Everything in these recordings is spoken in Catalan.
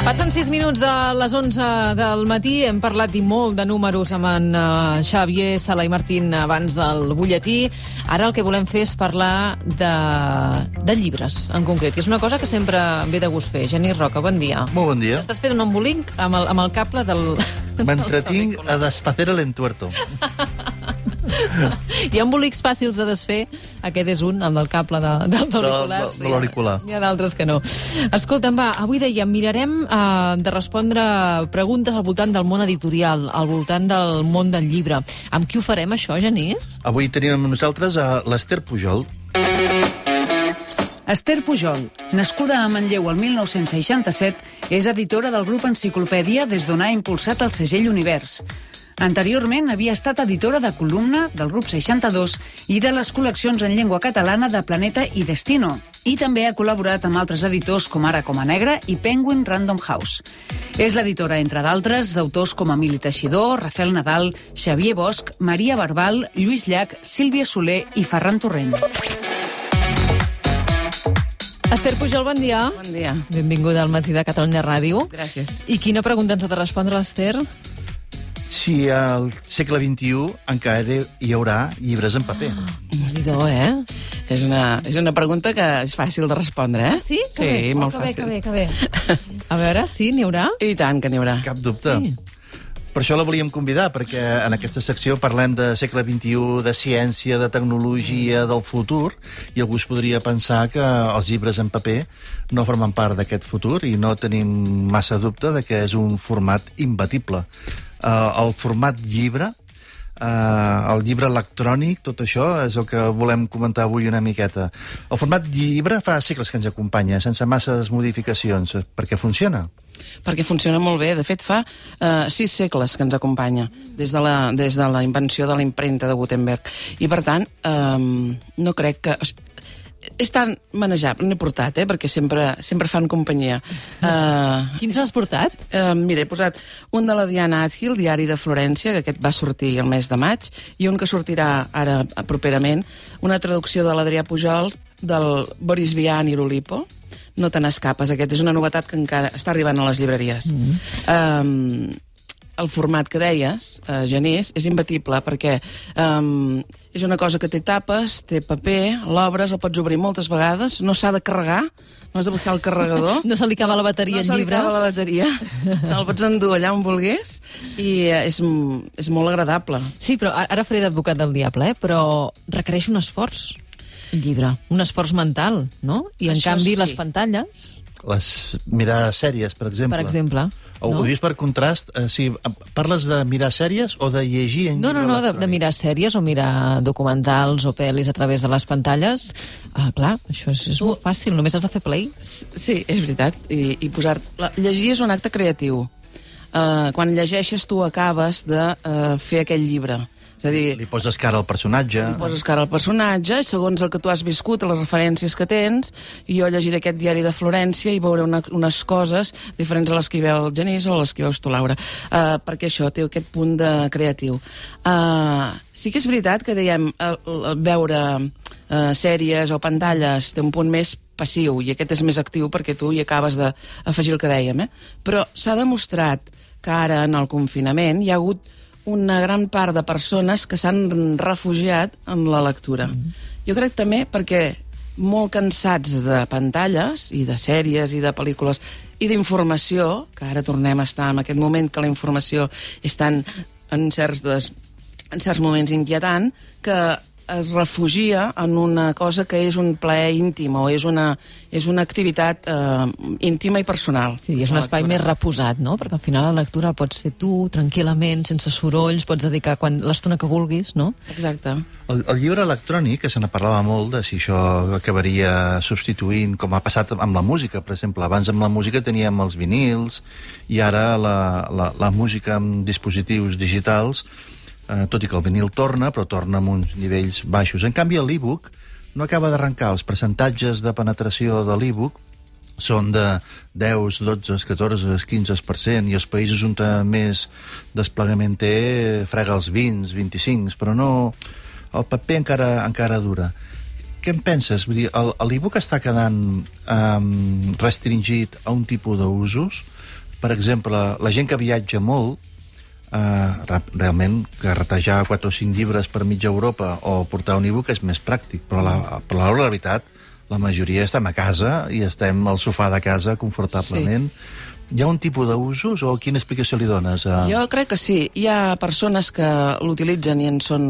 Passen 6 minuts de les 11 del matí. Hem parlat i molt de números amb en uh, Xavier Sala i Martín abans del butlletí. Ara el que volem fer és parlar de, de llibres, en concret, que és una cosa que sempre em ve de gust fer. Genís Roca, bon dia. Molt bon dia. Estàs fent un embolic amb el, amb el cable del... M'entretinc a desfacer el entuerto. Hi ha embolics fàcils de desfer. Aquest és un, el del cable de, dels auriculars. de l'auricular. Hi ha d'altres que no. Escolta'm, va, avui dèiem, mirarem uh, de respondre preguntes al voltant del món editorial, al voltant del món del llibre. Amb qui ho farem, això, Genís? Avui tenim amb nosaltres a l'Ester Pujol. Esther Pujol, nascuda a Manlleu el 1967, és editora del grup Enciclopèdia des d'on ha impulsat el segell Univers. Anteriorment havia estat editora de columna del grup 62 i de les col·leccions en llengua catalana de Planeta i Destino. I també ha col·laborat amb altres editors com ara Coma Negra i Penguin Random House. És l'editora, entre d'altres, d'autors com Emili Teixidor, Rafael Nadal, Xavier Bosch, Maria Barbal, Lluís Llach, Sílvia Soler i Ferran Torrent. Esther Pujol, bon dia. Bon dia. Benvinguda al matí de Catalunya Ràdio. Gràcies. I quina pregunta ens ha de respondre l'Esther? Si al segle XXI encara hi haurà llibres en paper. Déu-n'hi-do, eh? És una, és una pregunta que és fàcil de respondre, eh? Ah, sí? Que sí, bé. molt oh, que bé, fàcil. que bé, que bé. A veure, sí, n'hi haurà? I tant que n'hi haurà. Cap dubte. Sí. Per això la volíem convidar, perquè en aquesta secció parlem de segle XXI, de ciència, de tecnologia, del futur, i algú es podria pensar que els llibres en paper no formen part d'aquest futur i no tenim massa dubte de que és un format imbatible. Uh, el format llibre, uh, el llibre electrònic, tot això és el que volem comentar avui una miqueta. El format llibre fa segles que ens acompanya, sense masses modificacions, perquè funciona. Perquè funciona molt bé. De fet, fa eh, sis segles que ens acompanya, des de la, des de la invenció de la impremta de Gutenberg. I, per tant, eh, no crec que... És tan manejable, n'he portat, eh, perquè sempre, sempre fan companyia. Uh, Quins has portat? Uh, mira, he posat un de la Diana Adhiel, Diari de Florència, que aquest va sortir el mes de maig, i un que sortirà ara properament, una traducció de l'Adrià Pujol, del Boris Vian i l'Olipo, no te n'escapes, aquest és una novetat que encara està arribant a les llibreries. Mm um, el format que deies, uh, Genís, és imbatible perquè um, és una cosa que té tapes, té paper, l'obres, el pots obrir moltes vegades, no s'ha de carregar, no has de buscar el carregador. No se li acaba la bateria no al se li llibre? acaba la bateria. El pots endur allà on vulguis i eh, és, és molt agradable. Sí, però ara faré d'advocat del diable, eh? però requereix un esforç, llibre, un esforç mental, no? I en Això canvi sí. les pantalles, Les mirar sèries, per exemple. per exemple... O, no? Ho dius per contrast, eh, si parles de mirar sèries o de llegir en No, no, no, de, de mirar sèries o mirar documentals o pel·lis a través de les pantalles. Ah, clar, això és, és molt fàcil, només has de fer play. Sí, és veritat. I, i posar... La, llegir és un acte creatiu. Uh, quan llegeixes tu acabes de uh, fer aquell llibre. És a dir, Li poses cara al personatge. Li poses cara al personatge, i segons el que tu has viscut, les referències que tens, i jo llegiré aquest diari de Florència i veuré una, unes coses diferents a les que hi veu el Genís o a les que hi veus tu, Laura, uh, perquè això té aquest punt de creatiu. Uh, sí que és veritat que dèiem el, el veure uh, sèries o pantalles té un punt més passiu i aquest és més actiu perquè tu hi acabes d'afegir el que dèiem, eh? però s'ha demostrat que ara en el confinament hi ha hagut una gran part de persones que s'han refugiat en la lectura. Mm. Jo crec també perquè molt cansats de pantalles i de sèries i de pel·lícules i d'informació, que ara tornem a estar en aquest moment que la informació és tan en certs, des, en certs moments inquietant, que es refugia en una cosa que és un plaer íntim o és una, és una activitat eh, íntima i personal. Sí, és un espai lectura. més reposat, no? Perquè al final la lectura la pots fer tu, tranquil·lament, sense sorolls, pots dedicar quan l'estona que vulguis, no? Exacte. El, el llibre electrònic, que se ne parlava molt de si això acabaria substituint, com ha passat amb la música, per exemple. Abans amb la música teníem els vinils i ara la, la, la música amb dispositius digitals, eh, tot i que el vinil torna, però torna amb uns nivells baixos. En canvi, l'e-book no acaba d'arrencar. Els percentatges de penetració de l'e-book són de 10, 12, 14, 15%, i els països on més desplegament té frega els 20, 25, però no... El paper encara, encara dura. què en penses? Vull dir, l'e-book està quedant um, restringit a un tipus d'usos? Per exemple, la gent que viatja molt, uh, realment, carretejar 4 o 5 llibres per mitja Europa o portar un e-book és més pràctic, però la, però l'hora de la veritat, la majoria estem a casa i estem al sofà de casa confortablement. Sí. Hi ha un tipus d'usos o quina explicació li dones? A... Jo crec que sí. Hi ha persones que l'utilitzen i en són,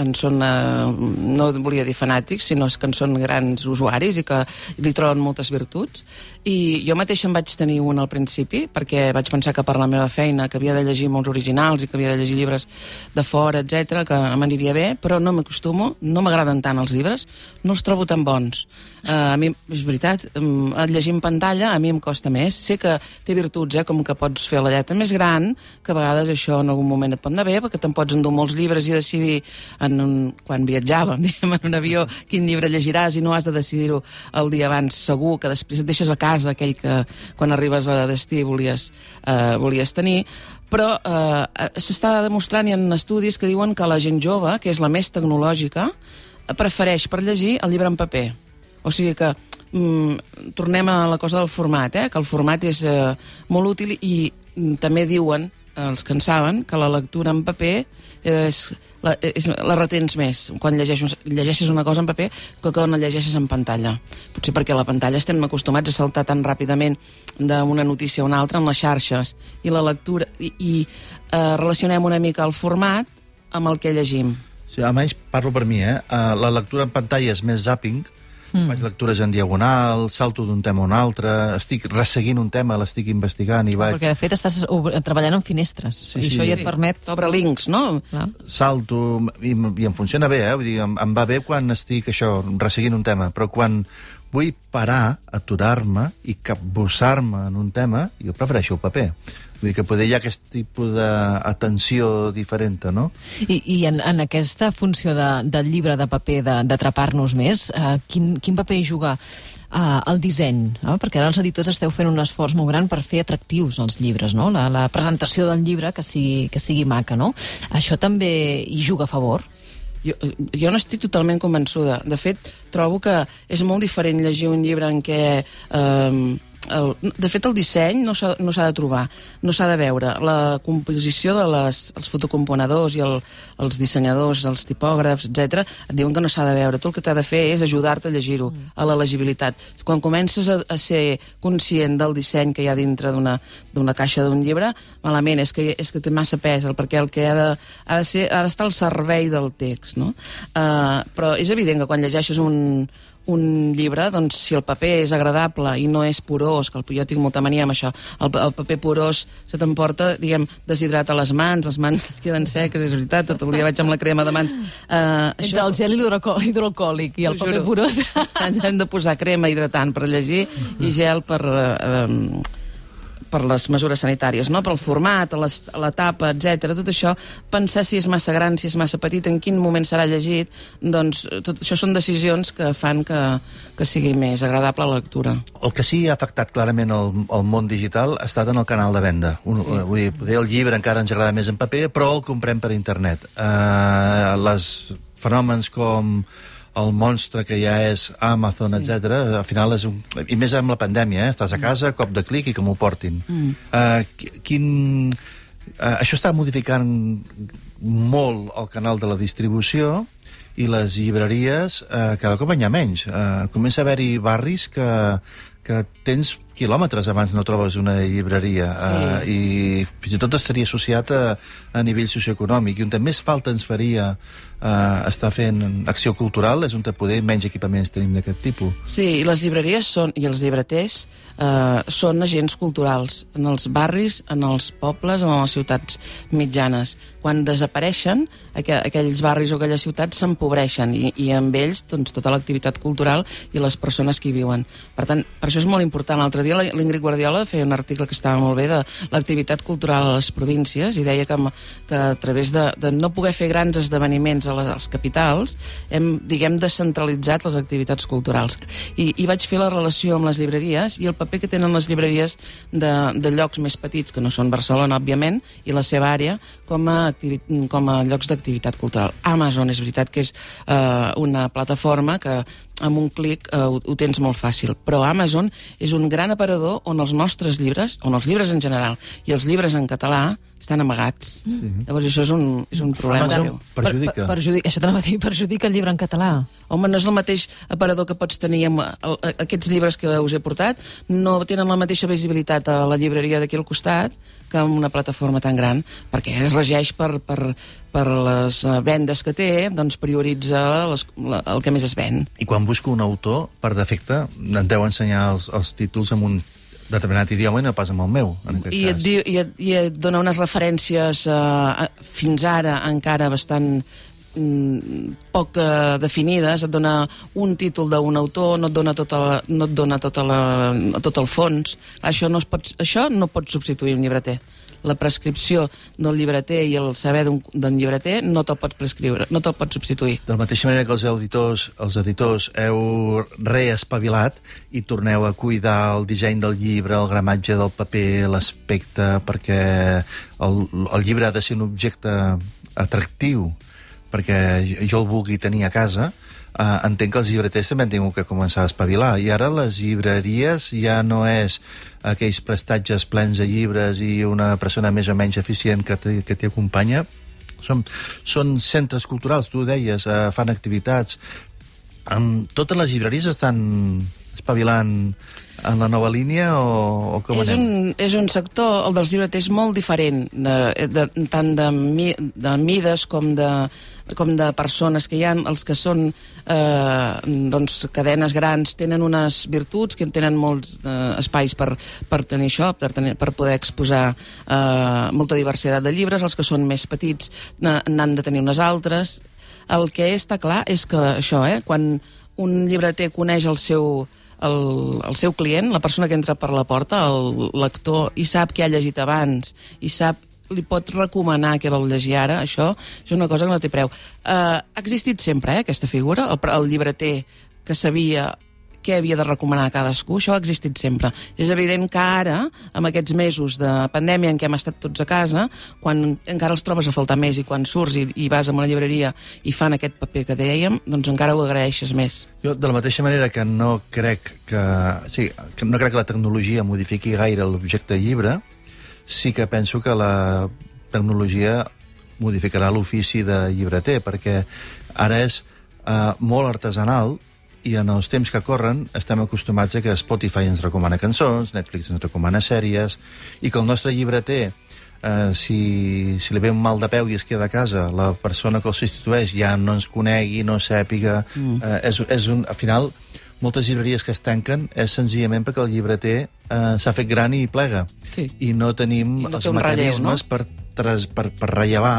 en són eh, no volia dir fanàtics, sinó que en són grans usuaris i que li troben moltes virtuts. I jo mateixa en vaig tenir un al principi, perquè vaig pensar que per la meva feina, que havia de llegir molts originals i que havia de llegir llibres de fora, etc que m'aniria bé, però no m'acostumo, no m'agraden tant els llibres, no els trobo tan bons. Uh, a mi, és veritat, um, llegir en pantalla a mi em costa més. Sé que té virtuts, eh, com que pots fer la lletra més gran, que a vegades això en algun moment et pot anar bé, perquè te'n pots endur molts llibres i decidir, en un, quan viatjàvem, diguem, en un avió, quin llibre llegiràs i no has de decidir-ho el dia abans segur, que després et deixes a casa aquell que quan arribes a destí volies, eh, volies tenir, però eh, s'està demostrant, hi ha estudis que diuen que la gent jove, que és la més tecnològica, prefereix per llegir el llibre en paper. O sigui que mm, tornem a la cosa del format, eh? que el format és eh, molt útil i mm, també diuen els que en saben que la lectura en paper és, la, és, la retens més quan llegeixes, llegeixes una cosa en paper que quan la llegeixes en pantalla. Potser perquè a la pantalla estem acostumats a saltar tan ràpidament d'una notícia a una altra en les xarxes i la lectura i, i eh, relacionem una mica el format amb el que llegim. Sí, almenys parlo per mi, eh? Uh, la lectura en pantalla és més zapping, mm. faig lectures en diagonal, salto d'un tema a un altre, estic resseguint un tema, l'estic investigant i vaig... Perquè, de fet, estàs treballant en finestres. Sí, I sí. això ja et permet... T'obre links, no? Clar. salto i, i em funciona bé, eh? Vull dir, em, em va bé quan estic això, resseguint un tema, però quan vull parar, aturar-me i capbussar-me en un tema, jo prefereixo el paper. Vull dir que poder hi ha aquest tipus d'atenció diferent, no? I, i en, en aquesta funció de, del llibre de paper, d'atrapar-nos més, eh, quin, quin paper hi juga eh, el disseny? Eh? Perquè ara els editors esteu fent un esforç molt gran per fer atractius els llibres, no? La, la presentació del llibre que sigui, que sigui maca, no? Això també hi juga a favor? Jo, jo no estic totalment convençuda. De fet, trobo que és molt diferent llegir un llibre en què... Eh, el, de fet, el disseny no s'ha no de trobar, no s'ha de veure. La composició de les, els fotocomponedors i el, els dissenyadors, els tipògrafs, etc et diuen que no s'ha de veure. Tu el que t'ha de fer és ajudar-te a llegir-ho, a la legibilitat. Quan comences a, a ser conscient del disseny que hi ha dintre d'una caixa d'un llibre, malament, és que, és que té massa pes, perquè el que ha de, ha de ser, ha d'estar al servei del text, no? Uh, però és evident que quan llegeixes un, un llibre, doncs si el paper és agradable i no és porós, que el, jo tinc molta mania amb això, el, el paper porós se t'emporta, diguem, deshidrata les mans, les mans et queden seques, és veritat, tot el dia vaig amb la crema de mans. Uh, Entre el gel hidroalco- hidroalcohòlic i el paper juro. porós. Hem de posar crema hidratant per llegir i gel per... eh, um, per les mesures sanitàries, no? per el format, a les, a la tapa, etc. Tot això, pensar si és massa gran, si és massa petit, en quin moment serà llegit, doncs tot això són decisions que fan que, que sigui més agradable la lectura. El que sí ha afectat clarament el, el món digital ha estat en el canal de venda. Un, sí. Vull dir, poder el llibre encara ens agrada més en paper, però el comprem per internet. Uh, les fenòmens com el monstre que ja és Amazon, sí. etc. al final és un... I més amb la pandèmia, eh? Estàs a casa, cop de clic i que m'ho portin. Mm. Uh, quin... Uh, això està modificant molt el canal de la distribució i les llibreries eh, cada cop n'hi ha menys. Eh, comença a haver-hi barris que, que tens quilòmetres abans no trobes una llibreria Sí. eh, i fins i tot estaria associat a, a nivell socioeconòmic i on més falta ens faria eh, estar fent acció cultural és on poder menys equipaments tenim d'aquest tipus. Sí, i les llibreries són, i els llibreters eh, són agents culturals en els barris, en els pobles, en les ciutats mitjanes. Quan desapareixen, aqu aquells barris o aquelles ciutats s'empobreixen i, i amb ells doncs, tota l'activitat cultural i les persones que hi viuen. Per tant, per això és molt important. L'altre dia l'Ingrid Guardiola feia un article que estava molt bé de l'activitat cultural a les províncies i deia que, que a través de, de no poder fer grans esdeveniments a les, als capitals hem, diguem, descentralitzat les activitats culturals. I, I vaig fer la relació amb les llibreries i el paper que tenen les llibreries de, de llocs més petits, que no són Barcelona, òbviament, i la seva àrea, com a, com a llocs d'activitat cultural. Amazon és veritat que és eh, una plataforma que amb un clic eh, ho, ho tens molt fàcil. Però Amazon és un gran aparador on els nostres llibres, on els llibres en general i els llibres en català estan amagats. Mm. Llavors això és un, és un problema Amazon perjudica. Per, per, perjudica. Això t'anava a dir, perjudica el llibre en català. Home, no és el mateix aparador que pots tenir amb el, aquests llibres que us he portat, no tenen la mateixa visibilitat a la llibreria d'aquí al costat que en una plataforma tan gran, perquè es regeix per, per, per les eh, vendes que té, doncs prioritza les, la, el que més es ven. I quan busco un autor, per defecte, et deu ensenyar els, els títols amb un determinat idioma i no pas amb el meu, en aquest I cas. et, diu, i, et, I et dona unes referències eh, fins ara encara bastant mm, poc eh, definides, et dona un títol d'un autor, no et dona, tota la, no et dona tota la, tot el fons. Això no, es pot, això no pot substituir un llibreter la prescripció del llibreter i el saber d'un llibreter no te'l pots prescriure, no te'l pots substituir. De la mateixa manera que els editors, els editors heu reespavilat i torneu a cuidar el disseny del llibre, el gramatge del paper, l'aspecte, perquè el, el llibre ha de ser un objecte atractiu perquè jo el vulgui tenir a casa, eh, entenc que els llibreters també han tingut que començar a espavilar. I ara les llibreries ja no és aquells prestatges plens de llibres i una persona més o menys eficient que t'hi acompanya. Són, són centres culturals, tu deies, eh, fan activitats. Um, totes les llibreries estan espavilant en la nova línia o, o com és anem? Un, és un sector, el dels llibreters, molt diferent, de, de, tant de, mi, de mides com de, com de persones que hi ha, els que són eh, doncs, cadenes grans tenen unes virtuts, que tenen molts eh, espais per, per tenir això, per, tenir, per poder exposar eh, molta diversitat de llibres, els que són més petits n'han de tenir unes altres. El que està clar és que això, eh, quan un llibreter coneix el seu, el, el seu client, la persona que entra per la porta, el lector, i sap què ha llegit abans, i sap li pot recomanar què vol llegir ara, això és una cosa que no té preu. Uh, ha existit sempre, eh, aquesta figura, el, el llibreter que sabia què havia de recomanar a cadascú, això ha existit sempre. És evident que ara, amb aquests mesos de pandèmia en què hem estat tots a casa, quan encara els trobes a faltar més i quan surts i, i vas a una llibreria i fan aquest paper que dèiem, doncs encara ho agraeixes més. Jo, de la mateixa manera que no crec que... Sí, que no crec que la tecnologia modifiqui gaire l'objecte llibre, sí que penso que la tecnologia modificarà l'ofici de llibreter, perquè ara és eh, molt artesanal i en els temps que corren estem acostumats a que Spotify ens recomana cançons, Netflix ens recomana sèries, i que el nostre llibreter, eh, si, si li ve un mal de peu i es queda a casa, la persona que el substitueix ja no ens conegui, no sàpiga... Mm. Eh, és, és un, al final, moltes llibreries que es tanquen és senzillament perquè el llibreter eh, s'ha fet gran i plega. Sí. I no tenim I no els un relleu, mecanismes no? per, per, per rellevar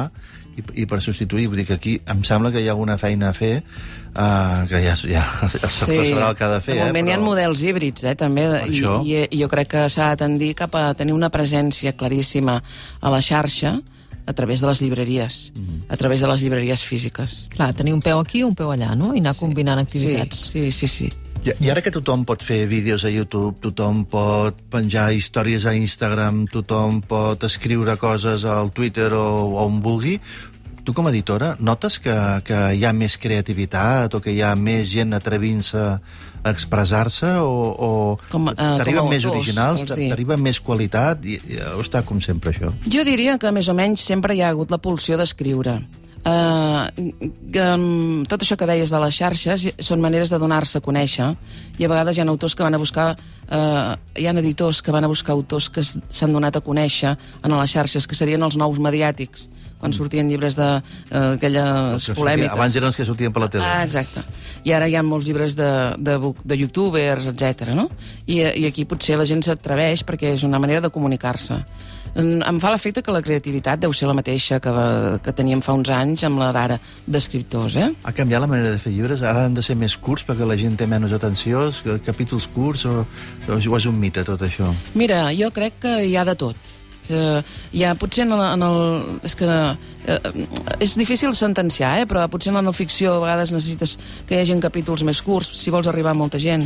i, i per substituir. Vull dir que aquí em sembla que hi ha alguna feina a fer uh, que ja, ja el sector sí. sabrà el que ha de fer. De moment eh, hi ha models híbrids, eh, també, i, això. i, i jo crec que s'ha de tendir cap a tenir una presència claríssima a la xarxa a través de les llibreries, mm. a través de les llibreries físiques. Clar, tenir un peu aquí i un peu allà, no? I anar sí. combinant activitats. Sí, sí, sí. sí. I, I ara que tothom pot fer vídeos a YouTube, tothom pot penjar històries a Instagram, tothom pot escriure coses al Twitter o, o on vulgui, tu com a editora notes que, que hi ha més creativitat o que hi ha més gent atrevint-se a expressar-se o, o Com, eh, t'arriben més autors, originals, t'arriba més qualitat i, i, o està com sempre això? Jo diria que més o menys sempre hi ha hagut la pulsió d'escriure. Uh, que, um, tot això que deies de les xarxes són maneres de donar-se a conèixer i a vegades hi ha autors que van a buscar uh, hi ha editors que van a buscar autors que s'han donat a conèixer en les xarxes, que serien els nous mediàtics quan sortien llibres d'aquelles Els que polèmiques. sortien- Abans eren els que sortien per la tele. Ah, exacte. I ara hi ha molts llibres de, de, de youtubers, etc. no? I, I aquí potser la gent s'atreveix perquè és una manera de comunicar-se. Em em fa l'efecte que la creativitat deu ser la mateixa que, que teníem fa uns anys amb la d'ara d'escriptors, eh? Ha canviat la manera de fer llibres? Ara han de ser més curts perquè la gent té menys atenció? Capítols curts o, o és un mite tot això? Mira, jo crec que hi ha de tot. Eh, hi ha, potser en el, en el... És que eh, és difícil sentenciar, eh? però potser en la no ficció a vegades necessites que hi hagi capítols més curts si vols arribar a molta gent.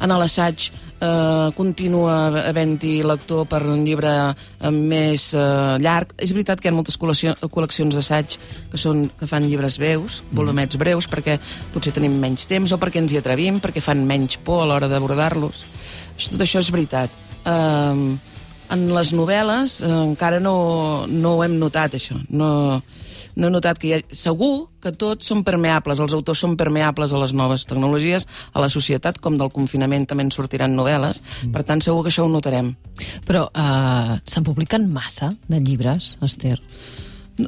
En l'assaig eh, continua havent-hi lector per un llibre eh, més eh, llarg. És veritat que hi ha moltes col·leccions d'assaig que, són, que fan llibres breus, volumets breus, perquè potser tenim menys temps o perquè ens hi atrevim, perquè fan menys por a l'hora d'abordar-los. Tot això és veritat. Eh, en les novel·les eh, encara no, no ho hem notat, això. No, no he notat que hi ha... Segur que tots són permeables, els autors són permeables a les noves tecnologies, a la societat, com del confinament també en sortiran novel·les. Per tant, segur que això ho notarem. Però uh, se'n publiquen massa de llibres, Esther?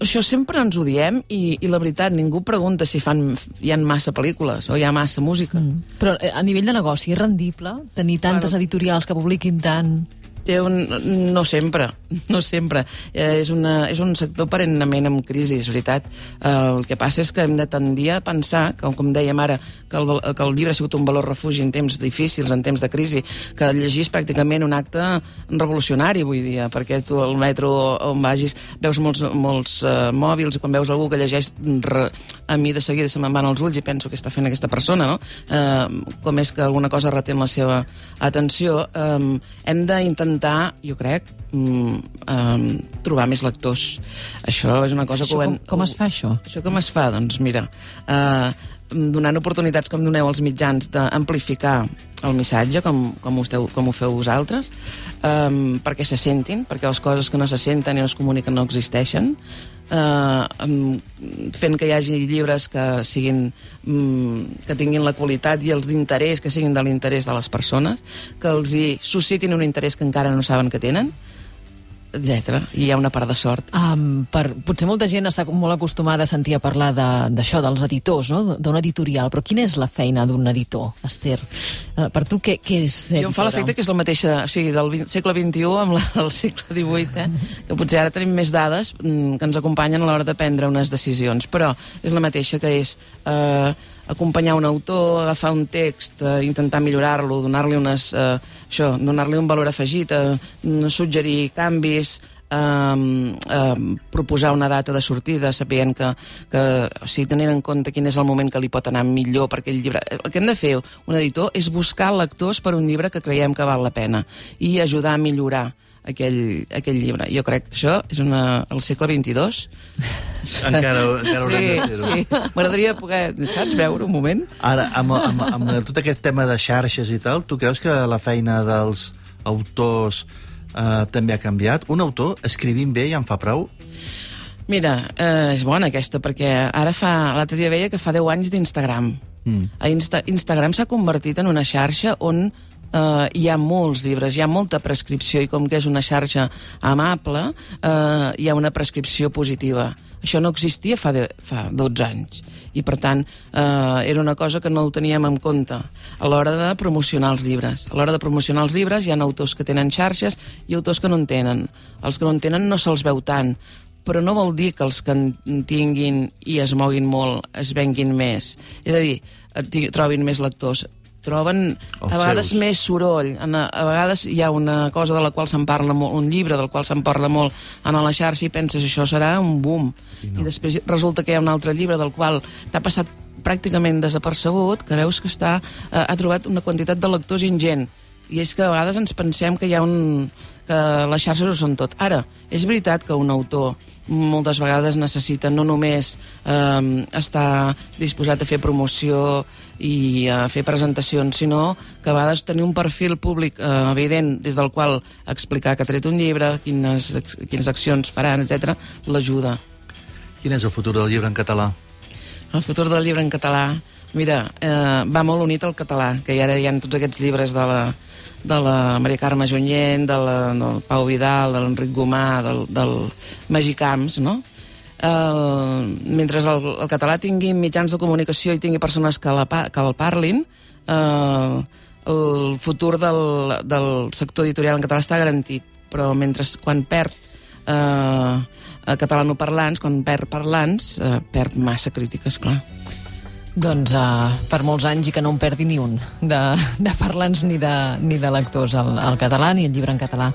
Això sempre ens ho diem i, i la veritat, ningú pregunta si fan, hi ha massa pel·lícules o hi ha massa música. Mm. Però eh, a nivell de negoci és rendible tenir tantes Bueno. editorials que publiquin tant... Té un, no sempre, no sempre. Eh, és, una, és un sector perennament en crisi, és veritat. Eh, el que passa és que hem de tendir a pensar, que, com dèiem ara, que el, que el llibre ha sigut un valor refugi en temps difícils, en temps de crisi, que llegir és pràcticament un acte revolucionari avui dia, perquè tu al metro on vagis veus molts, molts eh, mòbils i quan veus algú que llegeix re, a mi de seguida se me'n van els ulls i penso què està fent aquesta persona, no? Eh, com és que alguna cosa retén la seva atenció. Eh, hem d'intentar, jo crec, mm, eh, trobar més lectors. Això és una cosa Això que hem... com, com es fa, això? Això com es fa? Doncs mira, eh, donant oportunitats com doneu als mitjans d'amplificar el missatge, com, com, ho esteu, com ho feu vosaltres, um, perquè se sentin, perquè les coses que no se senten i no es comuniquen no existeixen, um, fent que hi hagi llibres que siguin um, que tinguin la qualitat i els d'interès, que siguin de l'interès de les persones, que els hi suscitin un interès que encara no saben que tenen, etc. I hi ha una part de sort. Um, per, potser molta gent està molt acostumada a sentir a parlar de- d'això, de, dels editors, no? d'un editorial, però quina és la feina d'un editor, Esther? Uh, per tu, què, què és ser Jo em fa editora? l'efecte que és la mateixa, o sigui, del vint- segle XXI amb la del segle XVIII, eh? que potser ara tenim més dades mm, que ens acompanyen a l'hora de prendre unes decisions, però és la mateixa que és eh, acompanyar un autor, agafar un text, eh, intentar millorar-lo, donar-li unes, eh, això, donar-li un valor afegit, eh, suggerir canvis, um, um, proposar una data de sortida sapient que, que o sigui, tenint en compte quin és el moment que li pot anar millor per aquell llibre. El que hem de fer un editor és buscar lectors per un llibre que creiem que val la pena i ajudar a millorar aquell, aquell llibre. Jo crec que això és una, el segle XXII. Encara, encara haurem Sí, de fer-ho. sí. M'agradaria poder, saps, veure un moment? Ara, amb, amb, amb tot aquest tema de xarxes i tal, tu creus que la feina dels autors eh, també ha canviat? Un autor, escrivint bé, ja en fa prou? Mira, eh, és bona aquesta, perquè ara fa... L'altre dia veia que fa 10 anys d'Instagram. Mm. Insta Instagram s'ha convertit en una xarxa on eh, hi ha molts llibres, hi ha molta prescripció i com que és una xarxa amable, eh, hi ha una prescripció positiva. Això no existia fa, de, fa 12 anys i per tant eh, era una cosa que no ho teníem en compte a l'hora de promocionar els llibres. A l'hora de promocionar els llibres hi ha autors que tenen xarxes i autors que no en tenen. Els que no en tenen no se'ls veu tant, però no vol dir que els que en tinguin i es moguin molt es venguin més. És a dir, trobin més lectors troben Els a vegades seus. més soroll. En, a, a vegades hi ha una cosa de la qual se'n parla molt, un llibre del qual se'n parla molt en la xarxa i penses això serà un boom. I, no. I després resulta que hi ha un altre llibre del qual t'ha passat pràcticament desapercebut, que veus que està, eh, ha trobat una quantitat de lectors ingent. I és que a vegades ens pensem que hi ha un... que les xarxes ho són tot. Ara, és veritat que un autor moltes vegades necessita no només eh, estar disposat a fer promoció i a fer presentacions, sinó que a vegades tenir un perfil públic eh, evident des del qual explicar que ha tret un llibre, quines, quines accions faran, etc l'ajuda. Quin és el futur del llibre en català? El futur del llibre en català, mira, eh, va molt unit al català, que ara hi ha tots aquests llibres de la, de la Maria Carme Junyent, de la, del Pau Vidal, de l'Enric Gomà, del, del Magí Camps, no? Eh, mentre el, el català tingui mitjans de comunicació i tingui persones que, la, que el parlin, eh, el futur del, del sector editorial en català està garantit, però mentre quan perd eh, catalanoparlants, quan perd parlants, eh, perd massa crítiques, clar. Doncs uh, per molts anys i que no en perdi ni un de, de parlants ni de, ni de lectors al, al català ni el llibre en català.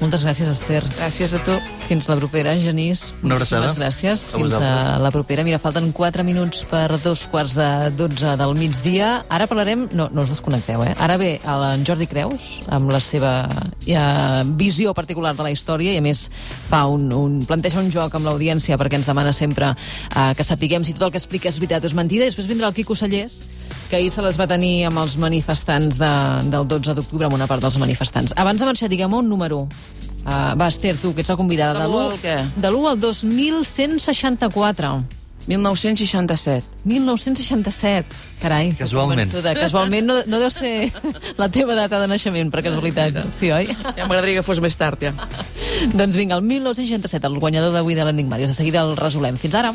Moltes gràcies, Esther. Gràcies a tu. Fins la propera, Genís. Una abraçada. Moltes gràcies. A Fins a la propera. Mira, falten 4 minuts per dos quarts de 12 del migdia. Ara parlarem... No, no us desconnecteu, eh? Ara ve en Jordi Creus, amb la seva eh, visió particular de la història, i a més fa un, un, planteja un joc amb l'audiència perquè ens demana sempre eh, que sapiguem si tot el que explica és veritat o és mentida. I després vindrà el Quico Sallés, que ahir se les va tenir amb els manifestants de, del 12 d'octubre, amb una part dels manifestants. Abans de marxar, diguem un número. Uh, va, Esther, tu, que ets la convidada. De l'u al què? De l'1 al 2164. 1967. 1967. Carai. que Casualment. convençuda. Casualment no, no deu ser la teva data de naixement, per casualitat. Sí, oi? Ja m'agradaria que fos més tard, ja. doncs vinga, el 1967, el guanyador d'avui de l'Enigmàrius. De seguida el resolem. Fins ara.